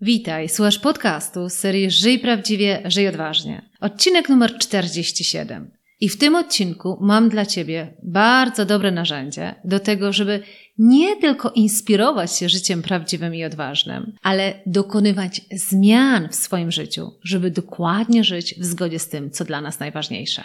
Witaj, słuchasz podcastu z serii Żyj prawdziwie, żyj odważnie. Odcinek numer 47. I w tym odcinku mam dla Ciebie bardzo dobre narzędzie do tego, żeby nie tylko inspirować się życiem prawdziwym i odważnym, ale dokonywać zmian w swoim życiu, żeby dokładnie żyć w zgodzie z tym, co dla nas najważniejsze.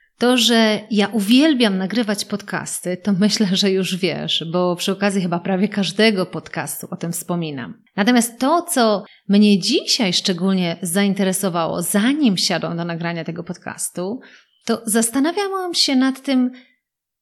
To, że ja uwielbiam nagrywać podcasty, to myślę, że już wiesz, bo przy okazji chyba prawie każdego podcastu o tym wspominam. Natomiast to, co mnie dzisiaj szczególnie zainteresowało, zanim siadłam do nagrania tego podcastu, to zastanawiałam się nad tym,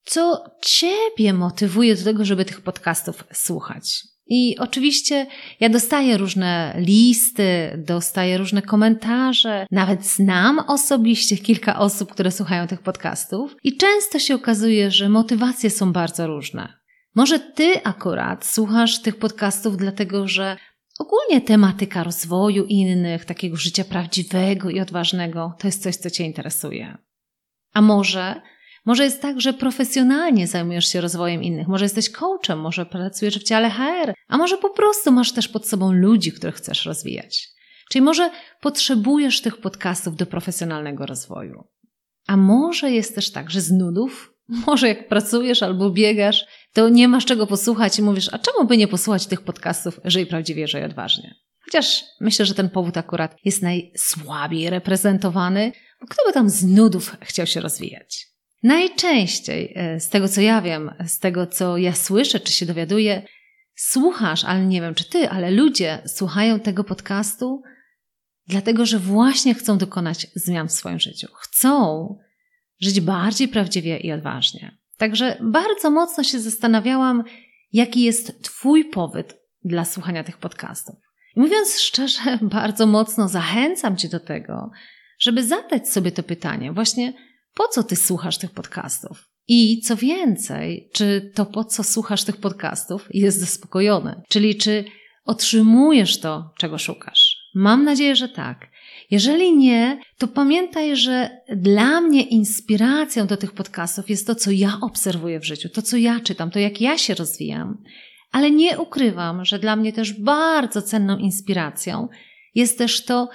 co Ciebie motywuje do tego, żeby tych podcastów słuchać. I oczywiście ja dostaję różne listy, dostaję różne komentarze, nawet znam osobiście kilka osób, które słuchają tych podcastów, i często się okazuje, że motywacje są bardzo różne. Może ty akurat słuchasz tych podcastów dlatego, że ogólnie tematyka rozwoju innych, takiego życia prawdziwego i odważnego, to jest coś, co cię interesuje. A może może jest tak, że profesjonalnie zajmujesz się rozwojem innych, może jesteś coachem, może pracujesz w dziale HR, a może po prostu masz też pod sobą ludzi, których chcesz rozwijać. Czyli może potrzebujesz tych podcastów do profesjonalnego rozwoju. A może jest też tak, że z nudów, może jak pracujesz albo biegasz, to nie masz czego posłuchać i mówisz, a czemu by nie posłuchać tych podcastów, żyj prawdziwie, żyj odważnie. Chociaż myślę, że ten powód akurat jest najsłabiej reprezentowany, bo kto by tam z nudów chciał się rozwijać? Najczęściej, e, z tego co ja wiem, z tego co ja słyszę czy się dowiaduję, słuchasz, ale nie wiem czy ty, ale ludzie słuchają tego podcastu dlatego, że właśnie chcą dokonać zmian w swoim życiu. Chcą żyć bardziej prawdziwie i odważnie. Także bardzo mocno się zastanawiałam, jaki jest Twój powód dla słuchania tych podcastów. I mówiąc szczerze, bardzo mocno zachęcam Cię do tego, żeby zadać sobie to pytanie, właśnie po co ty słuchasz tych podcastów? I co więcej, czy to po co słuchasz tych podcastów jest zaspokojone? Czyli czy otrzymujesz to, czego szukasz? Mam nadzieję, że tak. Jeżeli nie, to pamiętaj, że dla mnie inspiracją do tych podcastów jest to, co ja obserwuję w życiu, to, co ja czytam, to, jak ja się rozwijam. Ale nie ukrywam, że dla mnie też bardzo cenną inspiracją jest też to,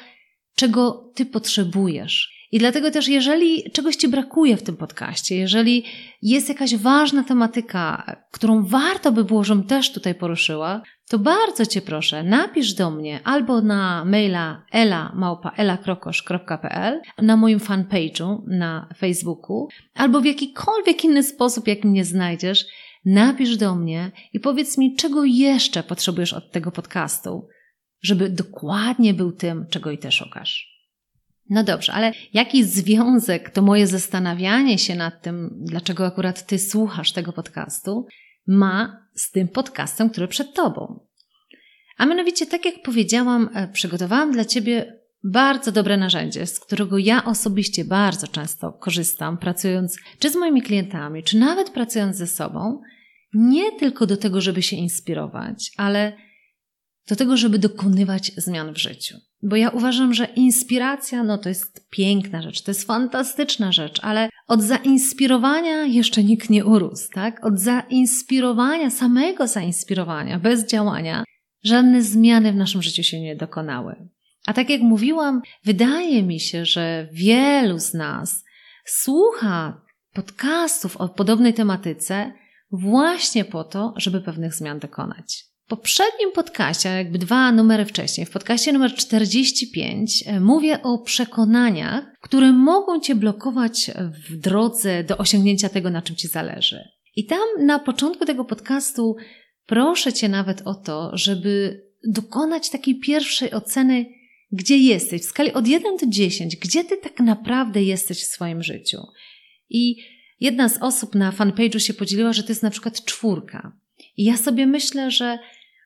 czego ty potrzebujesz. I dlatego też, jeżeli czegoś Ci brakuje w tym podcaście, jeżeli jest jakaś ważna tematyka, którą warto by było, żebym też tutaj poruszyła, to bardzo Cię proszę, napisz do mnie albo na maila ela.elakrokosz.pl na moim fanpage'u na Facebooku, albo w jakikolwiek inny sposób, jak mnie znajdziesz, napisz do mnie i powiedz mi, czego jeszcze potrzebujesz od tego podcastu, żeby dokładnie był tym, czego i Ty szukasz. No dobrze, ale jaki związek to moje zastanawianie się nad tym, dlaczego akurat ty słuchasz tego podcastu, ma z tym podcastem, który przed tobą? A mianowicie, tak jak powiedziałam, e, przygotowałam dla ciebie bardzo dobre narzędzie, z którego ja osobiście bardzo często korzystam, pracując czy z moimi klientami, czy nawet pracując ze sobą, nie tylko do tego, żeby się inspirować, ale do tego, żeby dokonywać zmian w życiu. Bo ja uważam, że inspiracja, no to jest piękna rzecz, to jest fantastyczna rzecz, ale od zainspirowania jeszcze nikt nie urósł, tak? Od zainspirowania, samego zainspirowania, bez działania, żadne zmiany w naszym życiu się nie dokonały. A tak jak mówiłam, wydaje mi się, że wielu z nas słucha podcastów o podobnej tematyce właśnie po to, żeby pewnych zmian dokonać. Poprzednim podcaście, jakby dwa numery wcześniej, w podcaście numer 45, e, mówię o przekonaniach, które mogą Cię blokować w drodze do osiągnięcia tego, na czym Ci zależy. I tam na początku tego podcastu proszę Cię nawet o to, żeby dokonać takiej pierwszej oceny, gdzie jesteś, w skali od 1 do 10, gdzie Ty tak naprawdę jesteś w swoim życiu. I jedna z osób na fanpage'u się podzieliła, że to jest na przykład czwórka. I ja sobie myślę, że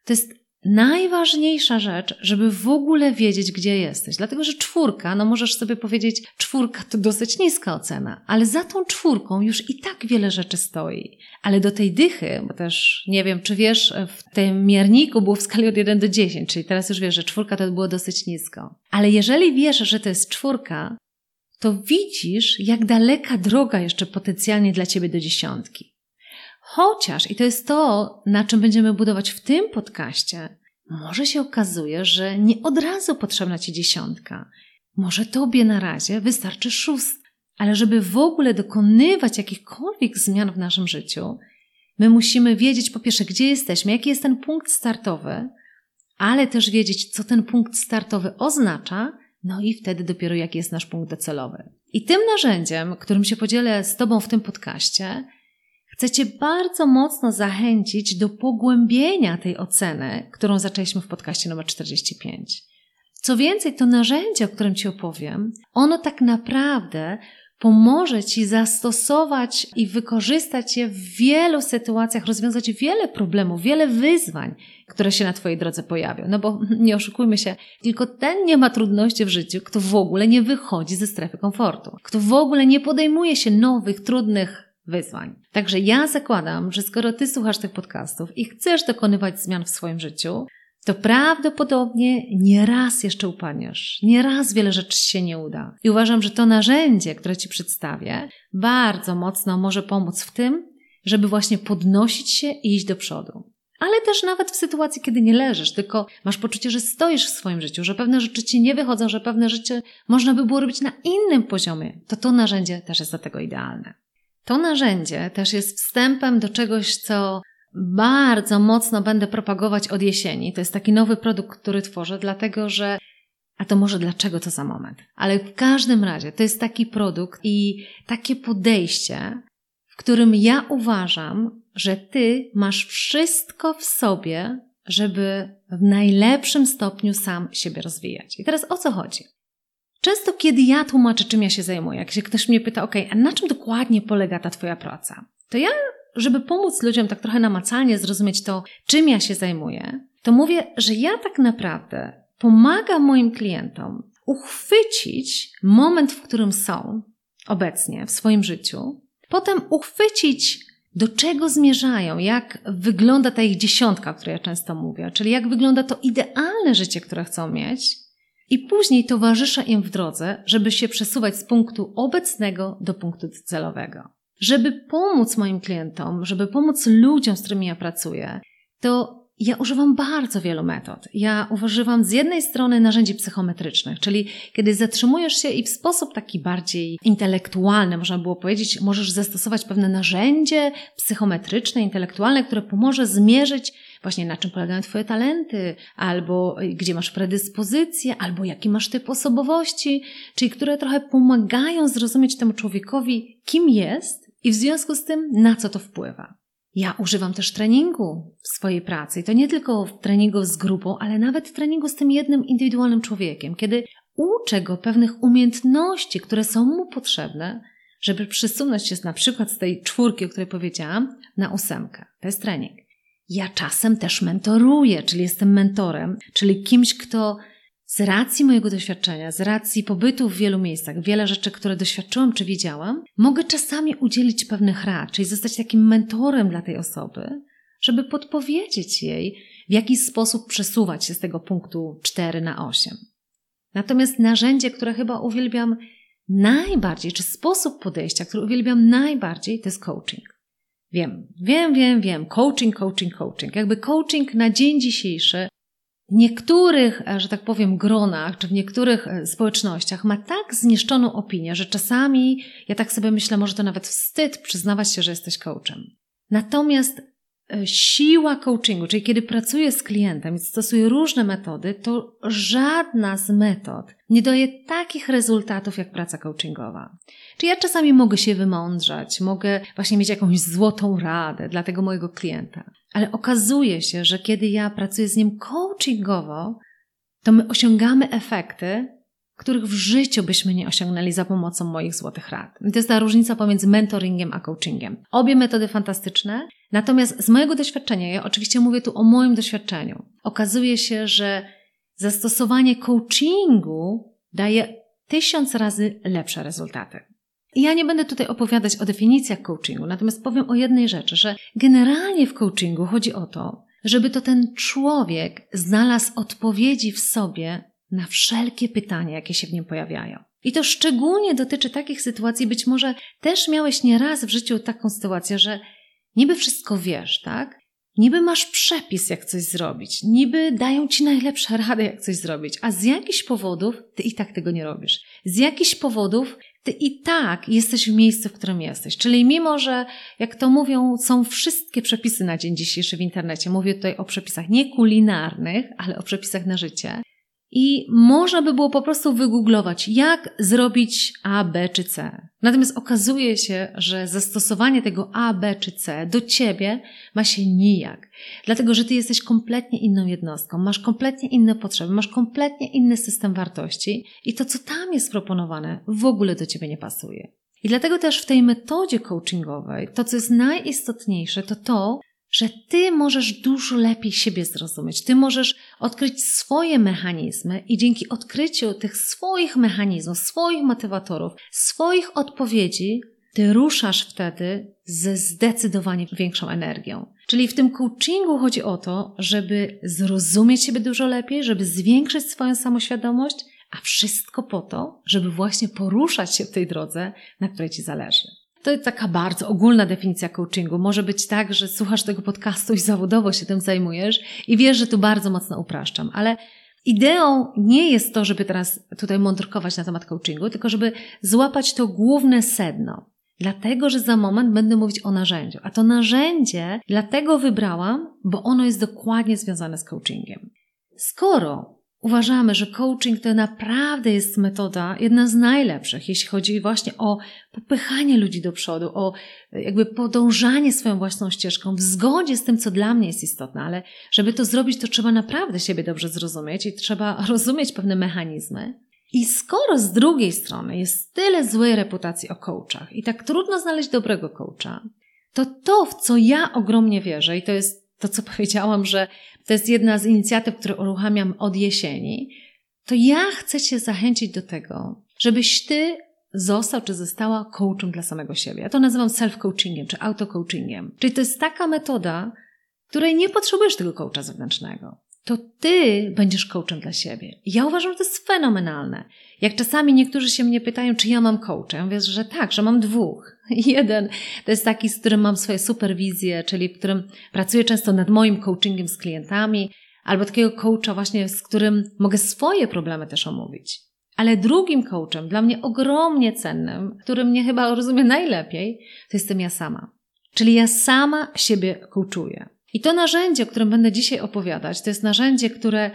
to jest najważniejsza rzecz, żeby w ogóle wiedzieć, gdzie jesteś. Dlatego, że czwórka, no możesz sobie powiedzieć, czwórka to dosyć niska ocena, ale za tą czwórką już i tak wiele rzeczy stoi. Ale do tej dychy, bo też nie wiem, czy wiesz, w tym mierniku było w skali od 1 do 10, czyli teraz już wiesz, że czwórka to było dosyć nisko. Ale jeżeli wiesz, że to jest czwórka, to widzisz, jak daleka droga jeszcze potencjalnie dla ciebie do dziesiątki. Chociaż, i to jest to, na czym będziemy budować w tym podcaście, może się okazuje, że nie od razu potrzebna ci dziesiątka. Może tobie na razie wystarczy szóst. Ale żeby w ogóle dokonywać jakichkolwiek zmian w naszym życiu, my musimy wiedzieć po pierwsze, gdzie jesteśmy, jaki jest ten punkt startowy, ale też wiedzieć, co ten punkt startowy oznacza, no i wtedy dopiero jaki jest nasz punkt docelowy. I tym narzędziem, którym się podzielę z Tobą w tym podcaście, chcę Cię bardzo mocno zachęcić do pogłębienia tej oceny, którą zaczęliśmy w podcaście numer 45. Co więcej, to narzędzie, o którym Ci opowiem, ono tak naprawdę pomoże Ci zastosować i wykorzystać je w wielu sytuacjach, rozwiązać wiele problemów, wiele wyzwań, które się na Twojej drodze pojawią. No bo nie oszukujmy się, tylko ten nie ma trudności w życiu, kto w ogóle nie wychodzi ze strefy komfortu, kto w ogóle nie podejmuje się nowych, trudnych wyzwań. Także ja zakładam, że skoro Ty słuchasz tych podcastów i chcesz dokonywać zmian w swoim życiu, to prawdopodobnie nie raz jeszcze upadniesz, nie raz wiele rzeczy się nie uda. I uważam, że to narzędzie, które Ci przedstawię, bardzo mocno może pomóc w tym, żeby właśnie podnosić się i iść do przodu. Ale też nawet w sytuacji, kiedy nie leżysz, tylko masz poczucie, że stoisz w swoim życiu, że pewne rzeczy ci nie wychodzą, że pewne rzeczy można by było robić na innym poziomie, to to narzędzie też jest do tego idealne. To narzędzie też jest wstępem do czegoś, co bardzo mocno będę propagować od jesieni. To jest taki nowy produkt, który tworzę, dlatego że a to może dlaczego to za moment? Ale w każdym razie to jest taki produkt i takie podejście, w którym ja uważam, że ty masz wszystko w sobie, żeby w najlepszym stopniu sam siebie rozwijać. I teraz o co chodzi? Często, kiedy ja tłumaczę, czym ja się zajmuję, jak się ktoś mnie pyta, OK, a na czym dokładnie polega ta Twoja praca, to ja, żeby pomóc ludziom tak trochę namacalnie zrozumieć to, czym ja się zajmuję, to mówię, że ja tak naprawdę pomagam moim klientom uchwycić moment, w którym są obecnie w swoim życiu, potem uchwycić, do czego zmierzają, jak wygląda ta ich dziesiątka, o której ja często mówię, czyli jak wygląda to idealne życie, które chcą mieć, i później towarzysza im w drodze, żeby się przesuwać z punktu obecnego do punktu celowego. Żeby pomóc moim klientom, żeby pomóc ludziom, z którymi ja pracuję, to ja używam bardzo wielu metod. Ja używam z jednej strony narzędzi psychometrycznych, czyli kiedy zatrzymujesz się i w sposób taki bardziej intelektualny, można było powiedzieć, możesz zastosować pewne narzędzie psychometryczne, intelektualne, które pomoże zmierzyć właśnie na czym polegają Twoje talenty, albo gdzie masz predyspozycje, albo jaki masz typ osobowości, czyli które trochę pomagają zrozumieć temu człowiekowi, kim jest i w związku z tym, na co to wpływa. Ja używam też treningu w swojej pracy i to nie tylko treningu z grupą, ale nawet treningu z tym jednym indywidualnym człowiekiem, kiedy uczę go pewnych umiejętności, które są mu potrzebne, żeby przesunąć się na przykład z tej czwórki, o której powiedziałam, na ósemkę. To jest trening. Ja czasem też mentoruję, czyli jestem mentorem, czyli kimś, kto z racji mojego doświadczenia, z racji pobytu w wielu miejscach, wiele rzeczy, które doświadczyłam czy widziałam, mogę czasami udzielić pewnych rad, czyli zostać takim mentorem dla tej osoby, żeby podpowiedzieć jej, w jaki sposób przesuwać się z tego punktu 4 na 8. Natomiast narzędzie, które chyba uwielbiam najbardziej, czy sposób podejścia, który uwielbiam najbardziej, to jest coaching. Wiem, wiem, wiem, wiem. Coaching, coaching, coaching. Jakby coaching na dzień dzisiejszy w niektórych, e, że tak powiem, gronach, czy w niektórych e, społecznościach ma tak zniszczoną opinię, że czasami ja tak sobie myślę, może to nawet wstyd przyznawać się, że jesteś coachem. Natomiast siła coachingu, czyli kiedy pracuję z klientem i stosuję różne metody, to żadna z metod nie daje takich rezultatów jak praca coachingowa. Czyli ja czasami mogę się wymądrzać, mogę właśnie mieć jakąś złotą radę dla tego mojego klienta, ale okazuje się, że kiedy ja pracuję z nim coachingowo, to my osiągamy efekty, których w życiu byśmy nie osiągnęli za pomocą moich złotych rad. I to jest ta różnica pomiędzy mentoringiem a coachingiem. Obie metody fantastyczne, natomiast z mojego doświadczenia, ja oczywiście mówię tu o moim doświadczeniu, okazuje się, że zastosowanie coachingu daje tysiąc razy lepsze rezultaty. Ja nie będę tutaj opowiadać o definicjach coachingu, natomiast powiem o jednej rzeczy, że generalnie w coachingu chodzi o to, żeby to ten człowiek znalazł odpowiedzi w sobie na wszelkie pytania, jakie się w nim pojawiają. I to szczególnie dotyczy takich sytuacji, być może też miałeś nieraz w życiu taką sytuację, że niby wszystko wiesz, tak? Niby masz przepis, jak coś zrobić, niby dają ci najlepsze rady, jak coś zrobić, a z jakichś powodów ty i tak tego nie robisz. Z jakichś powodów ty i tak jesteś w miejscu, w którym jesteś. Czyli mimo, że jak to mówią, są wszystkie przepisy na dzień dzisiejszy w internecie, mówię tutaj o przepisach nie kulinarnych, ale o przepisach na życie, i można by było po prostu wygooglować, jak zrobić A, B czy C. Natomiast okazuje się, że zastosowanie tego A, B czy C do ciebie ma się nijak. Dlatego, że ty jesteś kompletnie inną jednostką, masz kompletnie inne potrzeby, masz kompletnie inny system wartości i to, co tam jest proponowane, w ogóle do ciebie nie pasuje. I dlatego też w tej metodzie coachingowej to, co jest najistotniejsze, to to, że ty możesz dużo lepiej siebie zrozumieć. Ty możesz odkryć swoje mechanizmy i dzięki odkryciu tych swoich mechanizmów, swoich motywatorów, swoich odpowiedzi, ty ruszasz wtedy ze zdecydowanie większą energią. Czyli w tym coachingu chodzi o to, żeby zrozumieć siebie dużo lepiej, żeby zwiększyć swoją samoświadomość, a wszystko po to, żeby właśnie poruszać się w tej drodze, na której ci zależy. To jest taka bardzo ogólna definicja coachingu. Może być tak, że słuchasz tego podcastu i zawodowo się tym zajmujesz i wiesz, że tu bardzo mocno upraszczam, ale ideą nie jest to, żeby teraz tutaj mądrkować na temat coachingu, tylko żeby złapać to główne sedno. Dlatego, że za moment będę mówić o narzędziu. A to narzędzie dlatego wybrałam, bo ono jest dokładnie związane z coachingiem. Skoro Uważamy, że coaching to naprawdę jest metoda, jedna z najlepszych, jeśli chodzi właśnie o popychanie ludzi do przodu, o jakby podążanie swoją własną ścieżką w zgodzie z tym, co dla mnie jest istotne, ale żeby to zrobić, to trzeba naprawdę siebie dobrze zrozumieć i trzeba rozumieć pewne mechanizmy. I skoro z drugiej strony jest tyle złej reputacji o coachach i tak trudno znaleźć dobrego coacha, to to, w co ja ogromnie wierzę, i to jest to, co powiedziałam, że to jest jedna z inicjatyw, które uruchamiam od jesieni, to ja chcę Cię zachęcić do tego, żebyś Ty został czy została coachem dla samego siebie. Ja to nazywam self-coachingiem czy auto-coachingiem. Czyli to jest taka metoda, której nie potrzebujesz tego coacha zewnętrznego. To ty będziesz coachem dla siebie. Ja uważam, że to jest fenomenalne. Jak czasami niektórzy się mnie pytają, czy ja mam coacha, ja mówię, że tak, że mam dwóch. Jeden to jest taki, z którym mam swoje superwizje, czyli w którym pracuję często nad moim coachingiem z klientami, albo takiego coacha właśnie, z którym mogę swoje problemy też omówić. Ale drugim coachem, dla mnie ogromnie cennym, który mnie chyba rozumie najlepiej, to jestem ja sama. Czyli ja sama siebie coachuję. I to narzędzie, o którym będę dzisiaj opowiadać, to jest narzędzie, które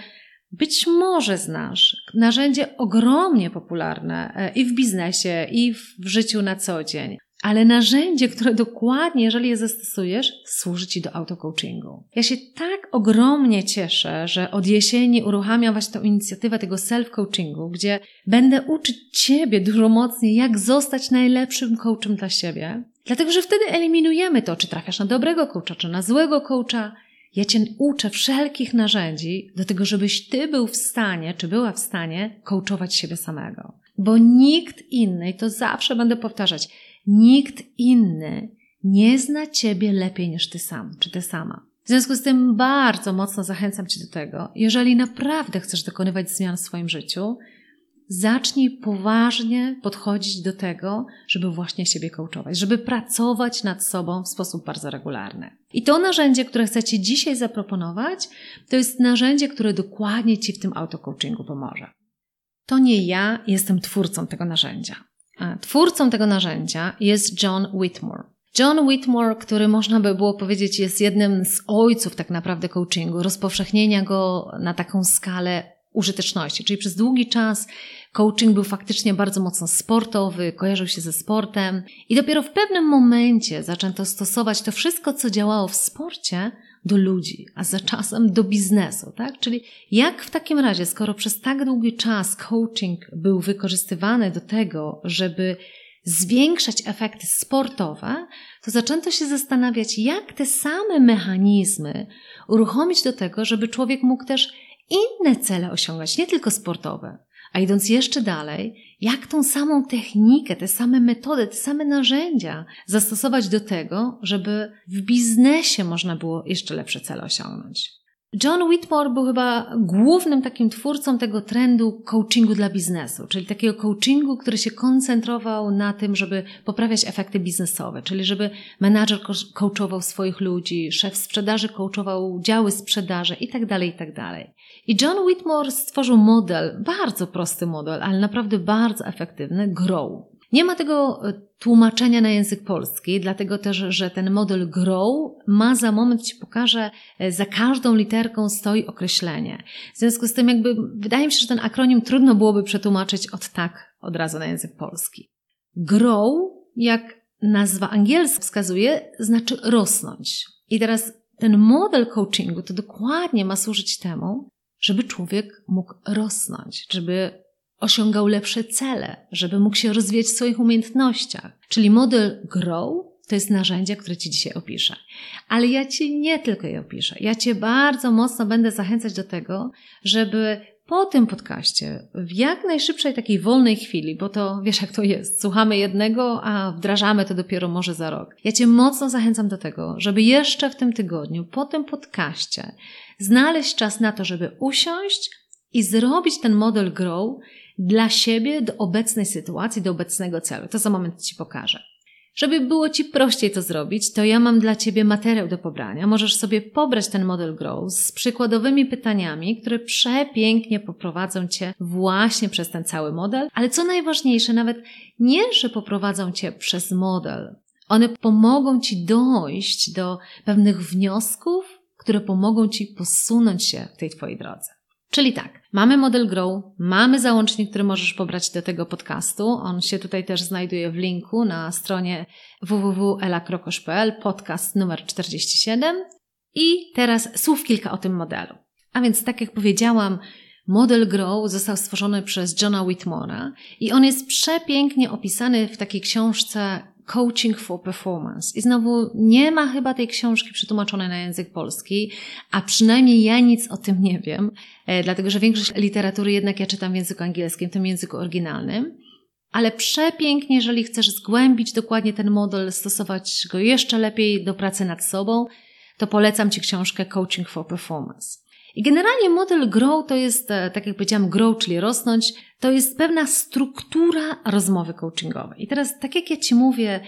być może znasz. Narzędzie ogromnie popularne e, i w biznesie, i w życiu na co dzień ale narzędzie, które dokładnie, jeżeli je zastosujesz, służy Ci do autocoachingu. Ja się tak ogromnie cieszę, że od jesieni uruchamiam właśnie tę inicjatywę tego self-coachingu, gdzie będę uczyć Ciebie dużo mocniej, jak zostać najlepszym coachem dla siebie. Dlatego, że wtedy eliminujemy to, czy trafiasz na dobrego coacha, czy na złego coacha. Ja Cię uczę wszelkich narzędzi do tego, żebyś Ty był w stanie, czy była w stanie coachować siebie samego. Bo nikt inny, i to zawsze będę powtarzać, Nikt inny nie zna ciebie lepiej niż ty sam, czy ty sama. W związku z tym bardzo mocno zachęcam cię do tego, jeżeli naprawdę chcesz dokonywać zmian w swoim życiu, zacznij poważnie podchodzić do tego, żeby właśnie siebie coachować, żeby pracować nad sobą w sposób bardzo regularny. I to narzędzie, które chcę Ci dzisiaj zaproponować, to jest narzędzie, które dokładnie Ci w tym autocoachingu pomoże. To nie ja jestem twórcą tego narzędzia. Twórcą tego narzędzia jest John Whitmore. John Whitmore, który można by było powiedzieć jest jednym z ojców tak naprawdę coachingu, rozpowszechnienia go na taką skalę użyteczności. Czyli przez długi czas coaching był faktycznie bardzo mocno sportowy, kojarzył się ze sportem i dopiero w pewnym momencie zaczęto stosować to wszystko, co działało w sporcie, do ludzi, a za czasem do biznesu, tak? Czyli jak w takim razie, skoro przez tak długi czas coaching był wykorzystywany do tego, żeby zwiększać efekty sportowe, to zaczęto się zastanawiać, jak te same mechanizmy uruchomić do tego, żeby człowiek mógł też inne cele osiągać, nie tylko sportowe. A idąc jeszcze dalej, jak tą samą technikę, te same metody, te same narzędzia zastosować do tego, żeby w biznesie można było jeszcze lepsze cele osiągnąć. John Whitmore był chyba głównym takim twórcą tego trendu coachingu dla biznesu, czyli takiego coachingu, który się koncentrował na tym, żeby poprawiać efekty biznesowe, czyli żeby menadżer coachował swoich ludzi, szef sprzedaży coachował działy sprzedaży itd., tak itd. Tak I John Whitmore stworzył model, bardzo prosty model, ale naprawdę bardzo efektywny, GROW. Nie ma tego e, tłumaczenia na język polski, dlatego też, że ten model GROW ma za moment Ci pokażę, e, za każdą literką stoi określenie. W związku z tym jakby wydaje mi się, że ten akronim trudno byłoby przetłumaczyć od tak od razu na język polski. GROW, jak nazwa angielska wskazuje, znaczy rosnąć. I teraz ten model coachingu to dokładnie ma służyć temu, żeby człowiek mógł rosnąć, żeby osiągał lepsze cele, żeby mógł się rozwijać w swoich umiejętnościach. Czyli model Grow to jest narzędzie, które Ci dzisiaj opiszę. Ale ja Ci nie tylko je opiszę. Ja Cię bardzo mocno będę zachęcać do tego, żeby po tym podcaście, w jak najszybszej takiej wolnej chwili, bo to wiesz jak to jest, słuchamy jednego, a wdrażamy to dopiero może za rok. Ja Cię mocno zachęcam do tego, żeby jeszcze w tym tygodniu, po tym podcaście, znaleźć czas na to, żeby usiąść i zrobić ten model grow dla siebie do obecnej sytuacji, do obecnego celu. To za moment Ci pokażę. Żeby było Ci prościej to zrobić, to ja mam dla Ciebie materiał do pobrania. Możesz sobie pobrać ten model Grow z przykładowymi pytaniami, które przepięknie poprowadzą Cię właśnie przez ten cały model, ale co najważniejsze, nawet nie, że poprowadzą Cię przez model. One pomogą Ci dojść do pewnych wniosków, które pomogą Ci posunąć się w tej Twojej drodze. Czyli tak, mamy model Grow, mamy załącznik, który możesz pobrać do tego podcastu. On się tutaj też znajduje w linku na stronie www.elakrokosz.pl, podcast numer 47. I teraz słów kilka o tym modelu. A więc, tak jak powiedziałam, Model Grow został stworzony przez Johna Whitmora i on jest przepięknie opisany w takiej książce Coaching for Performance. I znowu nie ma chyba tej książki przetłumaczonej na język polski, a przynajmniej ja nic o tym nie wiem, e, dlatego że większość literatury jednak ja czytam w języku angielskim, tym języku oryginalnym. Ale przepięknie, jeżeli chcesz zgłębić dokładnie ten model, stosować go jeszcze lepiej do pracy nad sobą, to polecam Ci książkę Coaching for Performance. I generalnie model grow to jest, e, tak jak powiedziałam, grow, czyli rosnąć, to jest pewna struktura rozmowy coachingowej. I teraz, tak jak ja Ci mówię,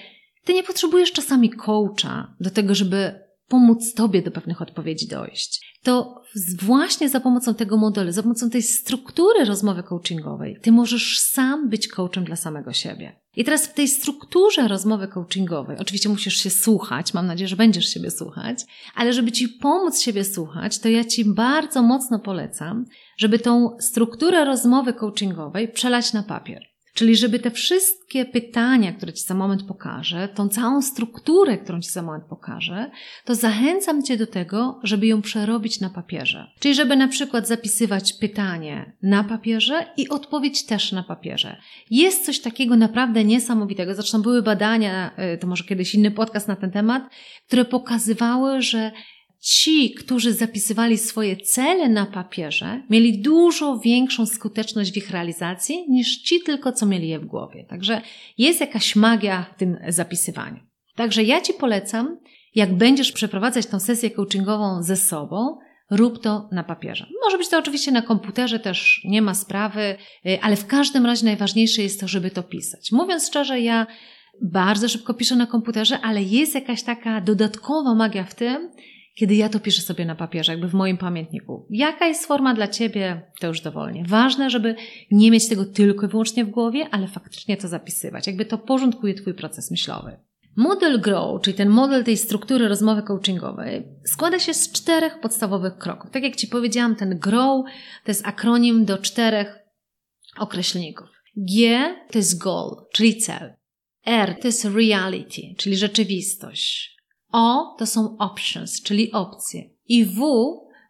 Ty nie potrzebujesz czasami coacha do tego, żeby pomóc Tobie do pewnych odpowiedzi dojść. To właśnie za pomocą tego modelu, za pomocą tej struktury rozmowy coachingowej, Ty możesz sam być coachem dla samego siebie. I teraz w tej strukturze rozmowy coachingowej, oczywiście musisz się słuchać, mam nadzieję, że będziesz siebie słuchać, ale żeby Ci pomóc siebie słuchać, to ja Ci bardzo mocno polecam, żeby tą strukturę rozmowy coachingowej przelać na papier. Czyli żeby te wszystkie pytania, które Ci za moment pokażę, tą całą strukturę, którą Ci za moment pokażę, to zachęcam Cię do tego, żeby ją przerobić na papierze. Czyli żeby na przykład zapisywać pytanie na papierze i odpowiedź też na papierze. Jest coś takiego naprawdę niesamowitego. Zresztą były badania, y, to może kiedyś inny podcast na ten temat, które pokazywały, że ci, którzy zapisywali swoje cele na papierze, mieli dużo większą skuteczność w ich realizacji niż ci tylko, co mieli je w głowie. Także jest jakaś magia w tym zapisywaniu. Także ja Ci polecam, jak będziesz przeprowadzać tą sesję coachingową ze sobą, rób to na papierze. Może być to oczywiście na komputerze, też nie ma sprawy, y, ale w każdym razie najważniejsze jest to, żeby to pisać. Mówiąc szczerze, ja bardzo szybko piszę na komputerze, ale jest jakaś taka dodatkowa magia w tym, kiedy ja to piszę sobie na papierze, jakby w moim pamiętniku. Jaka jest forma dla Ciebie, to już dowolnie. Ważne, żeby nie mieć tego tylko i wyłącznie w głowie, ale faktycznie to zapisywać. Jakby to porządkuje Twój proces myślowy. Model GROW, czyli ten model tej struktury rozmowy coachingowej, składa się z czterech podstawowych kroków. Tak jak Ci powiedziałam, ten GROW to jest akronim do czterech określników. G to jest goal, czyli cel. R to jest reality, czyli rzeczywistość. O to są options, czyli opcje. I W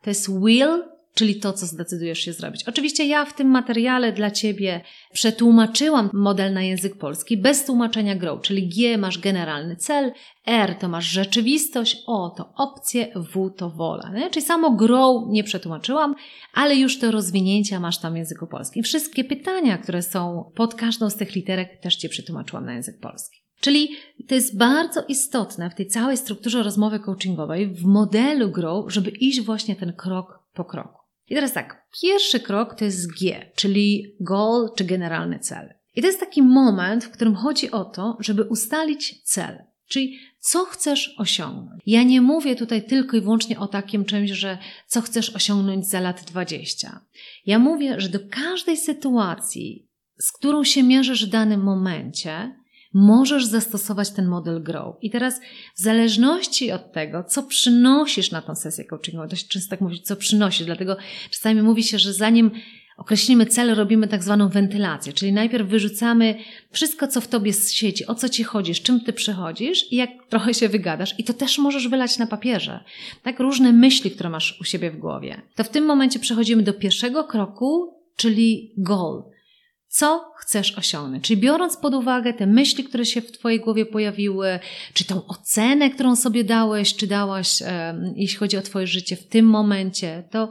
to jest will, czyli to, co zdecydujesz się zrobić. Oczywiście ja w tym materiale dla Ciebie przetłumaczyłam model na język polski bez tłumaczenia grow, czyli G masz generalny cel, R to masz rzeczywistość, O to opcje, W to wola. Nie? Czyli samo grow nie przetłumaczyłam, ale już te rozwinięcia masz tam w języku polskim. Wszystkie pytania, które są pod każdą z tych literek też Cię przetłumaczyłam na język polski. Czyli to jest bardzo istotne w tej całej strukturze rozmowy coachingowej, w modelu grow, żeby iść właśnie ten krok po kroku. I teraz tak, pierwszy krok to jest G, czyli goal czy generalny cel. I to jest taki moment, w którym chodzi o to, żeby ustalić cel. Czyli co chcesz osiągnąć? Ja nie mówię tutaj tylko i wyłącznie o takim czymś, że co chcesz osiągnąć za lat 20. Ja mówię, że do każdej sytuacji, z którą się mierzysz w danym momencie, możesz zastosować ten model grow. I teraz w zależności od tego, co przynosisz na tą sesję coachingową, dość często tak mówić, co przynosisz, dlatego czasami mówi się, że zanim określimy cel, robimy tak zwaną wentylację, czyli najpierw wyrzucamy wszystko, co w tobie siedzi, o co ci chodzi, z czym ty przychodzisz i jak trochę się wygadasz i to też możesz wylać na papierze. Tak, różne myśli, które masz u siebie w głowie. To w tym momencie przechodzimy do pierwszego kroku, czyli goal co chcesz osiągnąć. Czyli biorąc pod uwagę te myśli, które się w Twojej głowie pojawiły, czy tą ocenę, którą sobie dałeś, czy dałaś, jeśli chodzi o Twoje życie w tym momencie, to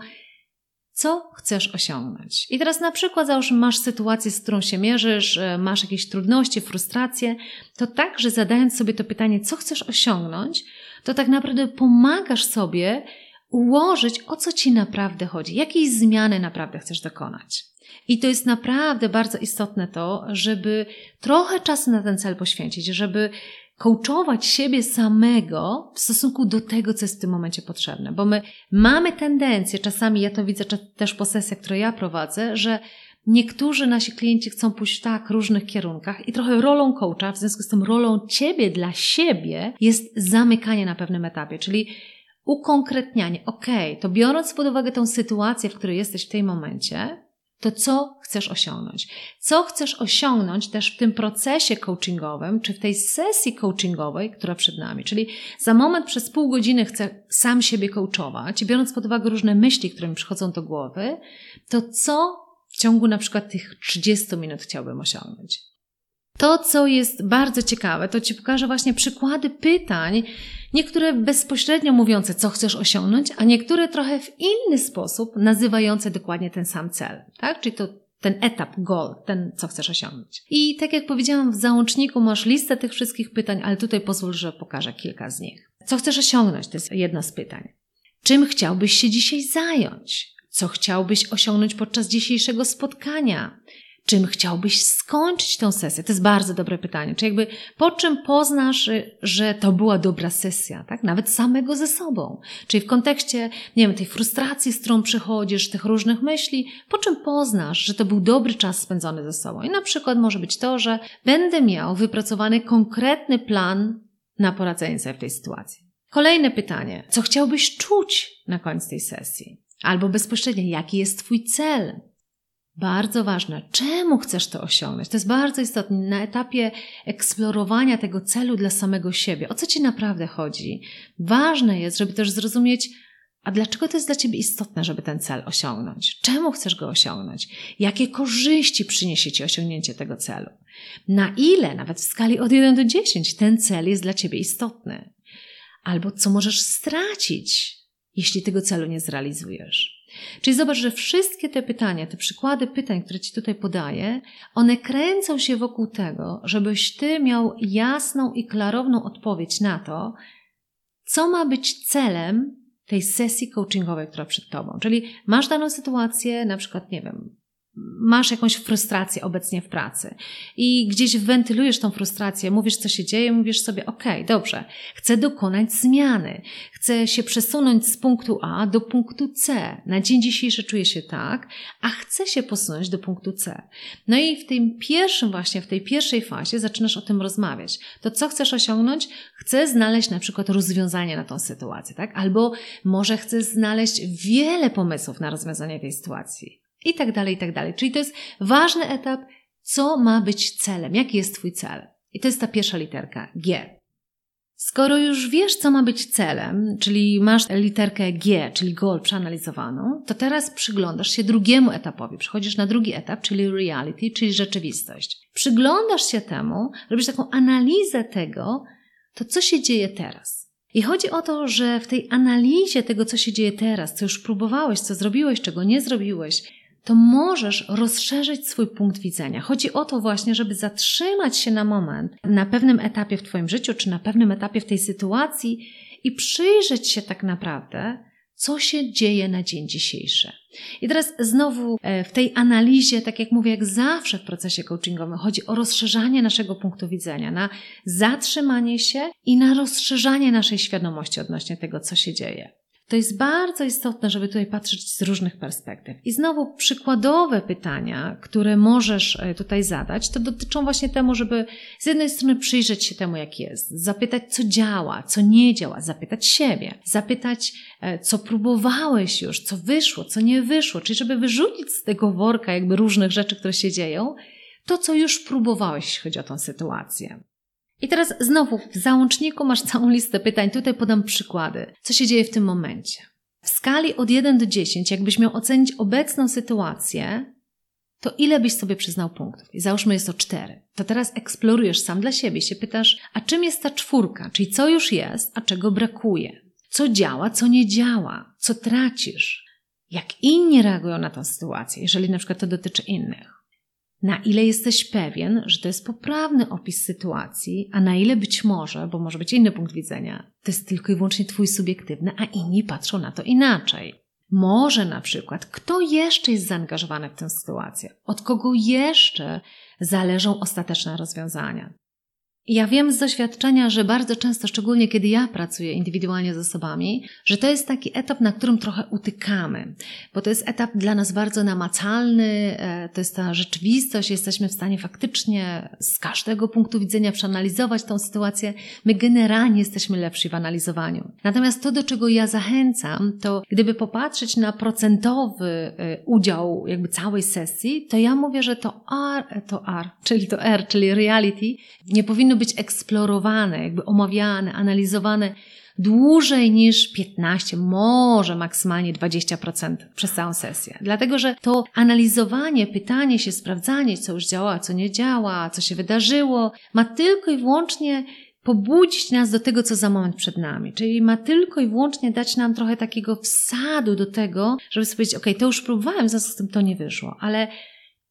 co chcesz osiągnąć. I teraz na przykład załóż masz sytuację, z którą się mierzysz, e, masz jakieś trudności, frustracje, to także zadając sobie to pytanie, co chcesz osiągnąć, to tak naprawdę pomagasz sobie ułożyć, o co Ci naprawdę chodzi, jakiej zmiany naprawdę chcesz dokonać. I to jest naprawdę bardzo istotne to, żeby trochę czasu na ten cel poświęcić, żeby coachować siebie samego w stosunku do tego, co jest w tym momencie potrzebne. Bo my mamy tendencję, czasami ja to widzę też po sesjach, które ja prowadzę, że niektórzy nasi klienci chcą pójść w tak różnych kierunkach i trochę rolą coacha, w związku z tym rolą ciebie dla siebie jest zamykanie na pewnym etapie, czyli ukonkretnianie. Ok, to biorąc pod uwagę tą sytuację, w której jesteś w tym momencie, to co chcesz osiągnąć. Co chcesz osiągnąć też w tym procesie coachingowym, czy w tej sesji coachingowej, która przed nami. Czyli za moment przez pół godziny chcę sam siebie coachować, biorąc pod uwagę różne myśli, które mi przychodzą do głowy, to co w ciągu na przykład tych 30 minut chciałbym osiągnąć. To, co jest bardzo ciekawe, to Ci pokażę właśnie przykłady pytań, niektóre bezpośrednio mówiące, co chcesz osiągnąć, a niektóre trochę w inny sposób nazywające dokładnie ten sam cel, tak? Czyli to ten etap, goal, ten, co chcesz osiągnąć. I tak jak powiedziałam, w załączniku masz listę tych wszystkich pytań, ale tutaj pozwól, że pokażę kilka z nich. Co chcesz osiągnąć? To jest jedno z pytań. Czym chciałbyś się dzisiaj zająć? Co chciałbyś osiągnąć podczas dzisiejszego spotkania? Czym chciałbyś skończyć tę sesję? To jest bardzo dobre pytanie. Czy jakby po czym poznasz, że to była dobra sesja, tak? Nawet samego ze sobą. Czyli w kontekście, nie wiem, tej frustracji, z którą przychodzisz, tych różnych myśli, po czym poznasz, że to był dobry czas spędzony ze sobą. I na przykład może być to, że będę miał wypracowany konkretny plan na poradzenie sobie w tej sytuacji. Kolejne pytanie. Co chciałbyś czuć na końcu tej sesji? Albo bezpośrednio, jaki jest Twój cel? Bardzo ważne, czemu chcesz to osiągnąć? To jest bardzo istotne na etapie eksplorowania tego celu dla samego siebie. O co ci naprawdę chodzi? Ważne jest, żeby też zrozumieć, a dlaczego to jest dla ciebie istotne, żeby ten cel osiągnąć? Czemu chcesz go osiągnąć? Jakie korzyści przyniesie ci osiągnięcie tego celu? Na ile, nawet w skali od 1 do 10, ten cel jest dla ciebie istotny? Albo co możesz stracić, jeśli tego celu nie zrealizujesz? Czyli zobacz, że wszystkie te pytania, te przykłady pytań, które Ci tutaj podaję, one kręcą się wokół tego, żebyś Ty miał jasną i klarowną odpowiedź na to, co ma być celem tej sesji coachingowej, która przed Tobą. Czyli masz daną sytuację, na przykład, nie wiem, masz jakąś frustrację obecnie w pracy i gdzieś wentylujesz tą frustrację, mówisz, co się dzieje, mówisz sobie, ok, dobrze, chcę dokonać zmiany, chcę się przesunąć z punktu A do punktu C. Na dzień dzisiejszy czuję się tak, a chcę się posunąć do punktu C. No i w tym pierwszym właśnie, w tej pierwszej fazie zaczynasz o tym rozmawiać. To co chcesz osiągnąć? Chcę znaleźć na przykład rozwiązanie na tą sytuację, tak? Albo może chcę znaleźć wiele pomysłów na rozwiązanie tej sytuacji i tak dalej, i tak dalej. Czyli to jest ważny etap, co ma być celem, jaki jest Twój cel. I to jest ta pierwsza literka G. Skoro już wiesz, co ma być celem, czyli masz literkę G, czyli goal przeanalizowaną, to teraz przyglądasz się drugiemu etapowi. Przechodzisz na drugi etap, czyli reality, czyli rzeczywistość. Przyglądasz się temu, robisz taką analizę tego, to co się dzieje teraz. I chodzi o to, że w tej analizie tego, co się dzieje teraz, co już próbowałeś, co zrobiłeś, czego nie zrobiłeś, to możesz rozszerzyć swój punkt widzenia. Chodzi o to właśnie, żeby zatrzymać się na moment na pewnym etapie w Twoim życiu, czy na pewnym etapie w tej sytuacji i przyjrzeć się tak naprawdę, co się dzieje na dzień dzisiejszy. I teraz znowu e, w tej analizie, tak jak mówię, jak zawsze w procesie coachingowym, chodzi o rozszerzanie naszego punktu widzenia, na zatrzymanie się i na rozszerzanie naszej świadomości odnośnie tego, co się dzieje. To jest bardzo istotne, żeby tutaj patrzeć z różnych perspektyw. I znowu przykładowe pytania, które możesz e, tutaj zadać, to dotyczą właśnie temu, żeby z jednej strony przyjrzeć się temu, jak jest, zapytać, co działa, co nie działa, zapytać siebie, zapytać, e, co próbowałeś już, co wyszło, co nie wyszło, czyli żeby wyrzucić z tego worka jakby różnych rzeczy, które się dzieją, to, co już próbowałeś, jeśli chodzi o tą sytuację. I teraz znowu w załączniku masz całą listę pytań. Tutaj podam przykłady. Co się dzieje w tym momencie? W skali od 1 do 10, jakbyś miał ocenić obecną sytuację, to ile byś sobie przyznał punktów? I załóżmy jest to 4. To teraz eksplorujesz sam dla siebie, się pytasz, a czym jest ta czwórka? Czyli co już jest, a czego brakuje? Co działa, co nie działa? Co tracisz? Jak inni reagują na tę sytuację, jeżeli na przykład to dotyczy innych? Na ile jesteś pewien, że to jest poprawny opis sytuacji, a na ile być może, bo może być inny punkt widzenia, to jest tylko i wyłącznie Twój subiektywny, a inni patrzą na to inaczej. Może na przykład, kto jeszcze jest zaangażowany w tę sytuację, od kogo jeszcze zależą ostateczne rozwiązania. Ja wiem z doświadczenia, że bardzo często, szczególnie kiedy ja pracuję indywidualnie z osobami, że to jest taki etap, na którym trochę utykamy, bo to jest etap dla nas bardzo namacalny, e, to jest ta rzeczywistość, jesteśmy w stanie faktycznie z każdego punktu widzenia przeanalizować tą sytuację. My generalnie jesteśmy lepsi w analizowaniu. Natomiast to, do czego ja zachęcam, to gdyby popatrzeć na procentowy e, udział jakby całej sesji, to ja mówię, że to R, to R, czyli to R, czyli reality, nie powinno powinny być eksplorowane, jakby omawiane, analizowane dłużej niż 15, może maksymalnie 20% przez całą sesję. Dlatego, że to analizowanie, pytanie się, sprawdzanie, co już działa, co nie działa, co się wydarzyło, ma tylko i wyłącznie pobudzić nas do tego, co za moment przed nami. Czyli ma tylko i wyłącznie dać nam trochę takiego wsadu do tego, żeby sobie powiedzieć, ok, to już próbowałem, w związku z tym to nie wyszło, ale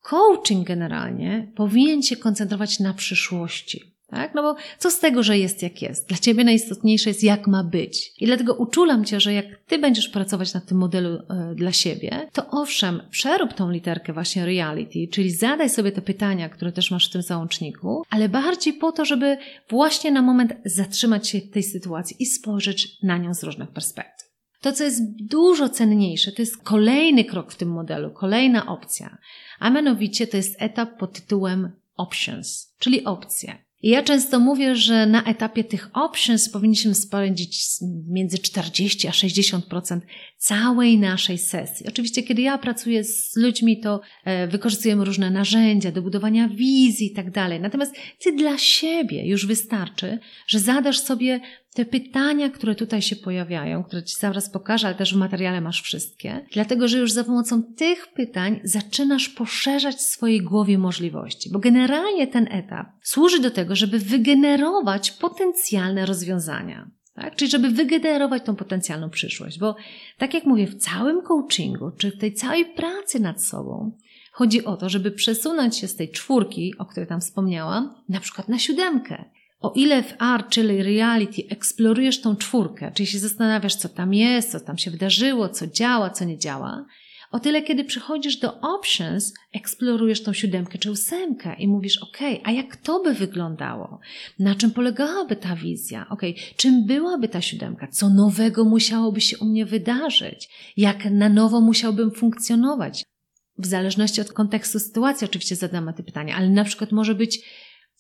coaching generalnie powinien się koncentrować na przyszłości. Tak? No bo co z tego, że jest jak jest? Dla ciebie najistotniejsze jest, jak ma być. I dlatego uczulam cię, że jak ty będziesz pracować nad tym modelu e, dla siebie, to owszem, przerób tą literkę właśnie reality, czyli zadaj sobie te pytania, które też masz w tym załączniku, ale bardziej po to, żeby właśnie na moment zatrzymać się w tej sytuacji i spojrzeć na nią z różnych perspektyw. To, co jest dużo cenniejsze, to jest kolejny krok w tym modelu, kolejna opcja, a mianowicie to jest etap pod tytułem options, czyli opcje. I ja często mówię, że na etapie tych options powinniśmy spędzić między 40 a 60% całej naszej sesji. Oczywiście, kiedy ja pracuję z ludźmi, to e, wykorzystujemy różne narzędzia do budowania wizji i tak dalej. Natomiast ty dla siebie już wystarczy, że zadasz sobie te pytania, które tutaj się pojawiają, które Ci zaraz pokażę, ale też w materiale masz wszystkie, dlatego że już za pomocą tych pytań zaczynasz poszerzać w swojej głowie możliwości, bo generalnie ten etap służy do tego, żeby wygenerować potencjalne rozwiązania. Tak? Czyli żeby wygenerować tą potencjalną przyszłość, bo tak jak mówię, w całym coachingu, czy w tej całej pracy nad sobą, chodzi o to, żeby przesunąć się z tej czwórki, o której tam wspomniałam, na przykład na siódemkę. O ile w art, czyli reality, eksplorujesz tą czwórkę, czyli się zastanawiasz, co tam jest, co tam się wydarzyło, co działa, co nie działa, O tyle, kiedy przychodzisz do options, eksplorujesz tą siódemkę czy ósemkę i mówisz, ok, a jak to by wyglądało? Na czym polegałaby ta wizja? Ok, czym byłaby ta siódemka? Co nowego musiałoby się u mnie wydarzyć? Jak na nowo musiałbym funkcjonować? W zależności od kontekstu sytuacji oczywiście zadamy te pytania, ale na przykład może być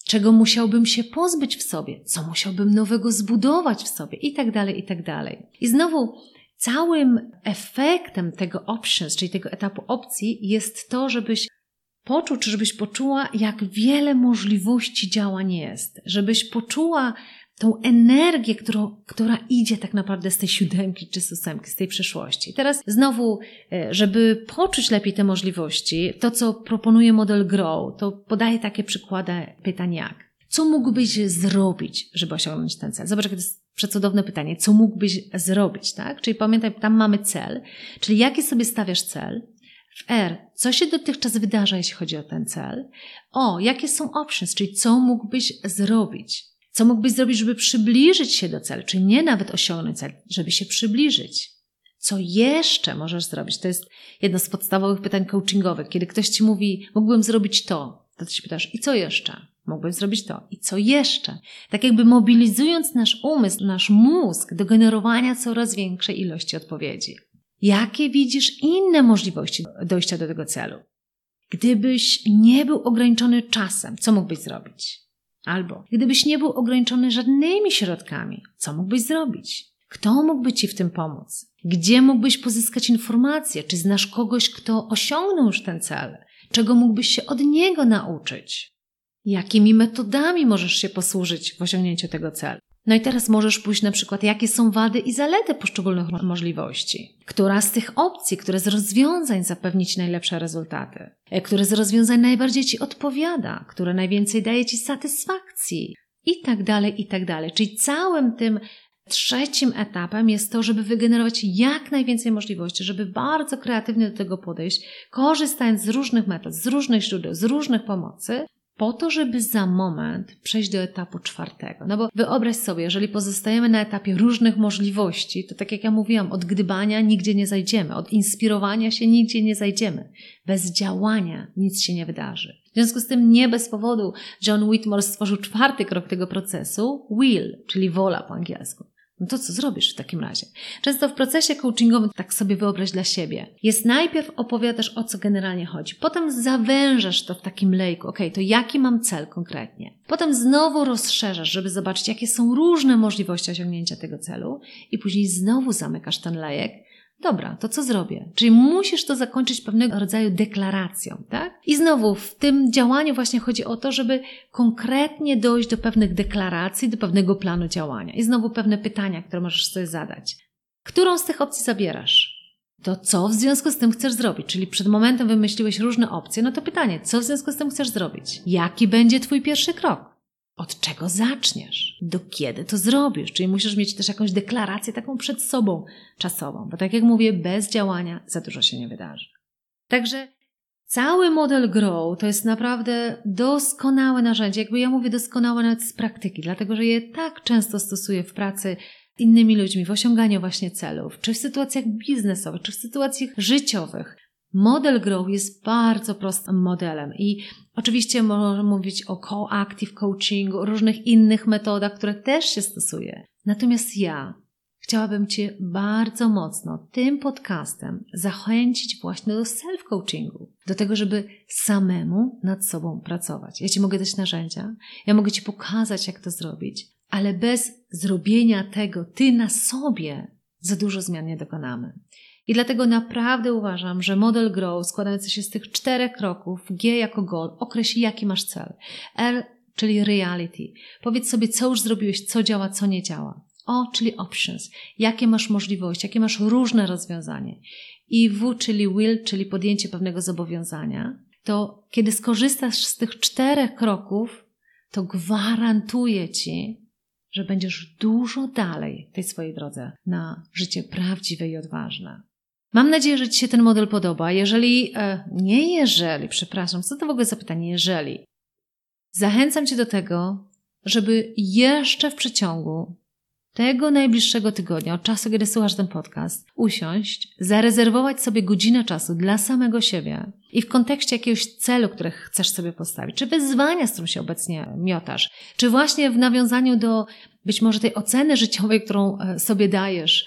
czego musiałbym się pozbyć w sobie, co musiałbym nowego zbudować w sobie? I tak dalej, i tak dalej. I znowu całym efektem tego options, czyli tego etapu opcji jest to, żebyś poczuł, czy żebyś poczuła, jak wiele możliwości działań jest, żebyś poczuła tą energię, którą, która idzie tak naprawdę z tej siódemki czy z ósemki, z tej przeszłości. Teraz znowu, e, żeby poczuć lepiej te możliwości, to co proponuje model Grow, to podaje takie przykłady pytań jak. Co mógłbyś zrobić, żeby osiągnąć ten cel? Zobacz, jakie to jest przecudowne pytanie. Co mógłbyś zrobić, tak? Czyli pamiętaj, tam mamy cel, czyli jaki sobie stawiasz cel, w R, co się dotychczas wydarza, jeśli chodzi o ten cel? O, jakie są options, czyli co mógłbyś zrobić? Co mógłbyś zrobić, żeby przybliżyć się do celu, czy nie nawet osiągnąć cel, żeby się przybliżyć? Co jeszcze możesz zrobić? To jest jedno z podstawowych pytań coachingowych. Kiedy ktoś ci mówi, mógłbym zrobić to, to ty się pytasz, i co jeszcze? Mógłbym zrobić to. I co jeszcze? Tak jakby mobilizując nasz umysł, nasz mózg do generowania coraz większej ilości odpowiedzi. Jakie widzisz inne możliwości dojścia do tego celu? Gdybyś nie był ograniczony czasem, co mógłbyś zrobić? Albo gdybyś nie był ograniczony żadnymi środkami, co mógłbyś zrobić? Kto mógłby ci w tym pomóc? Gdzie mógłbyś pozyskać informacje? Czy znasz kogoś, kto osiągnął już ten cel? Czego mógłbyś się od niego nauczyć? Jakimi metodami możesz się posłużyć w osiągnięciu tego celu? No i teraz możesz pójść na przykład, jakie są wady i zalety poszczególnych możliwości. Która z tych opcji, które z rozwiązań zapewni Ci najlepsze rezultaty? E, które z rozwiązań najbardziej Ci odpowiada? Które najwięcej daje Ci satysfakcji? I tak dalej, i tak dalej. Czyli całym tym trzecim etapem jest to, żeby wygenerować jak najwięcej możliwości, żeby bardzo kreatywnie do tego podejść, korzystając z różnych metod, z różnych źródeł, z różnych pomocy, po to, żeby za moment przejść do etapu czwartego. No bo wyobraź sobie, jeżeli pozostajemy na etapie różnych możliwości, to tak jak ja mówiłam, od gdybania nigdzie nie zajdziemy, od inspirowania się nigdzie nie zajdziemy. Bez działania nic się nie wydarzy. W związku z tym nie bez powodu John Whitmore stworzył czwarty krok tego procesu, will, czyli wola po angielsku. No to co zrobisz w takim razie? Często w procesie coachingowym, tak sobie wyobraź dla siebie, jest najpierw opowiadasz o co generalnie chodzi, potem zawężasz to w takim lejku, ok, to jaki mam cel konkretnie. Potem znowu rozszerzasz, żeby zobaczyć, jakie są różne możliwości osiągnięcia tego celu, i później znowu zamykasz ten lejek Dobra, to co zrobię? Czyli musisz to zakończyć pewnego rodzaju deklaracją, tak? I znowu w tym działaniu właśnie chodzi o to, żeby konkretnie dojść do pewnych deklaracji, do pewnego planu działania. I znowu pewne pytania, które możesz sobie zadać. Którą z tych opcji zabierasz? To co w związku z tym chcesz zrobić? Czyli przed momentem wymyśliłeś różne opcje, no to pytanie, co w związku z tym chcesz zrobić? Jaki będzie Twój pierwszy krok? Od czego zaczniesz, do kiedy to zrobisz. Czyli musisz mieć też jakąś deklarację taką przed sobą czasową, bo tak jak mówię, bez działania za dużo się nie wydarzy. Także cały model Grow to jest naprawdę doskonałe narzędzie. Jakby ja mówię doskonałe nawet z praktyki, dlatego że je tak często stosuję w pracy z innymi ludźmi, w osiąganiu właśnie celów, czy w sytuacjach biznesowych, czy w sytuacjach życiowych. Model Grow jest bardzo prostym modelem i oczywiście możemy mówić o co-active coachingu, różnych innych metodach, które też się stosuje. Natomiast ja chciałabym Cię bardzo mocno tym podcastem zachęcić właśnie do self-coachingu, do tego, żeby samemu nad sobą pracować. Ja Ci mogę dać narzędzia, ja mogę Ci pokazać, jak to zrobić, ale bez zrobienia tego Ty na sobie za dużo zmian nie dokonamy. I dlatego naprawdę uważam, że model Grow składający się z tych czterech kroków, G jako goal, określi jaki masz cel. R, czyli reality. Powiedz sobie, co już zrobiłeś, co działa, co nie działa. O, czyli options. Jakie masz możliwości, jakie masz różne rozwiązanie. I W, czyli will, czyli podjęcie pewnego zobowiązania. To kiedy skorzystasz z tych czterech kroków, to gwarantuję Ci, że będziesz dużo dalej w tej swojej drodze na życie prawdziwe i odważne. Mam nadzieję, że Ci się ten model podoba. Jeżeli, e, nie jeżeli, przepraszam, co to w ogóle za pytanie, jeżeli. Zachęcam Cię do tego, żeby jeszcze w przeciągu tego najbliższego tygodnia, od czasu, kiedy słuchasz ten podcast, usiąść, zarezerwować sobie godzinę czasu dla samego siebie i w kontekście jakiegoś celu, który chcesz sobie postawić, czy wyzwania, z którym się obecnie miotasz, czy właśnie w nawiązaniu do być może tej oceny życiowej, którą e, sobie dajesz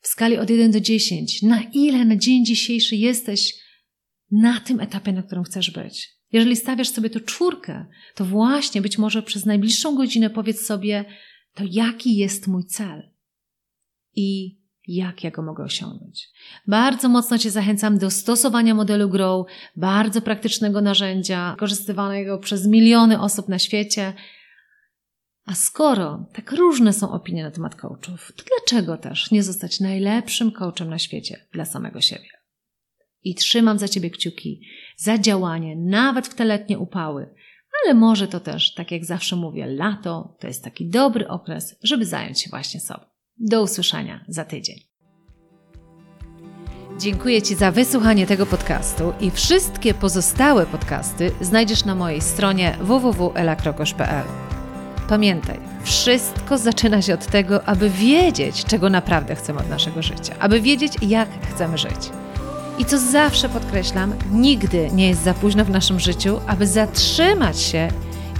w skali od 1 do 10, na ile na dzień dzisiejszy jesteś na tym etapie, na którym chcesz być. Jeżeli stawiasz sobie to czwórkę, to właśnie być może przez najbliższą godzinę powiedz sobie, to jaki jest mój cel i jak ja go mogę osiągnąć. Bardzo mocno Cię zachęcam do stosowania modelu Grow, bardzo praktycznego narzędzia, korzystywanego przez miliony osób na świecie. A skoro tak różne są opinie na temat coachów, to dlaczego też nie zostać najlepszym coachem na świecie dla samego siebie? I trzymam za Ciebie kciuki za działanie, nawet w te letnie upały, ale może to też, tak jak zawsze mówię, lato to jest taki dobry okres, żeby zająć się właśnie sobą. Do usłyszenia za tydzień. Dziękuję Ci za wysłuchanie tego podcastu i wszystkie pozostałe podcasty znajdziesz na mojej stronie www.elakrokosz.pl. Pamiętaj, wszystko zaczyna się od tego, aby wiedzieć, czego naprawdę chcemy od naszego życia, aby wiedzieć, jak chcemy żyć. I co zawsze podkreślam, nigdy nie jest za późno w naszym życiu, aby zatrzymać się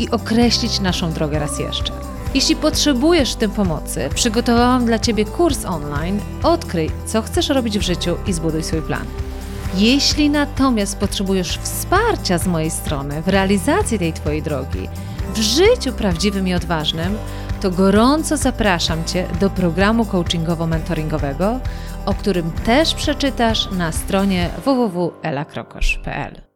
i określić naszą drogę raz jeszcze. Jeśli potrzebujesz w tym pomocy, przygotowałam dla Ciebie kurs online Odkryj, co chcesz robić w życiu i zbuduj swój plan. Jeśli natomiast potrzebujesz wsparcia z mojej strony w realizacji tej Twojej drogi, w życiu prawdziwym i odważnym, to gorąco zapraszam Cię do programu coachingowo-mentoringowego, o którym też przeczytasz na stronie www.elakrokosz.pl.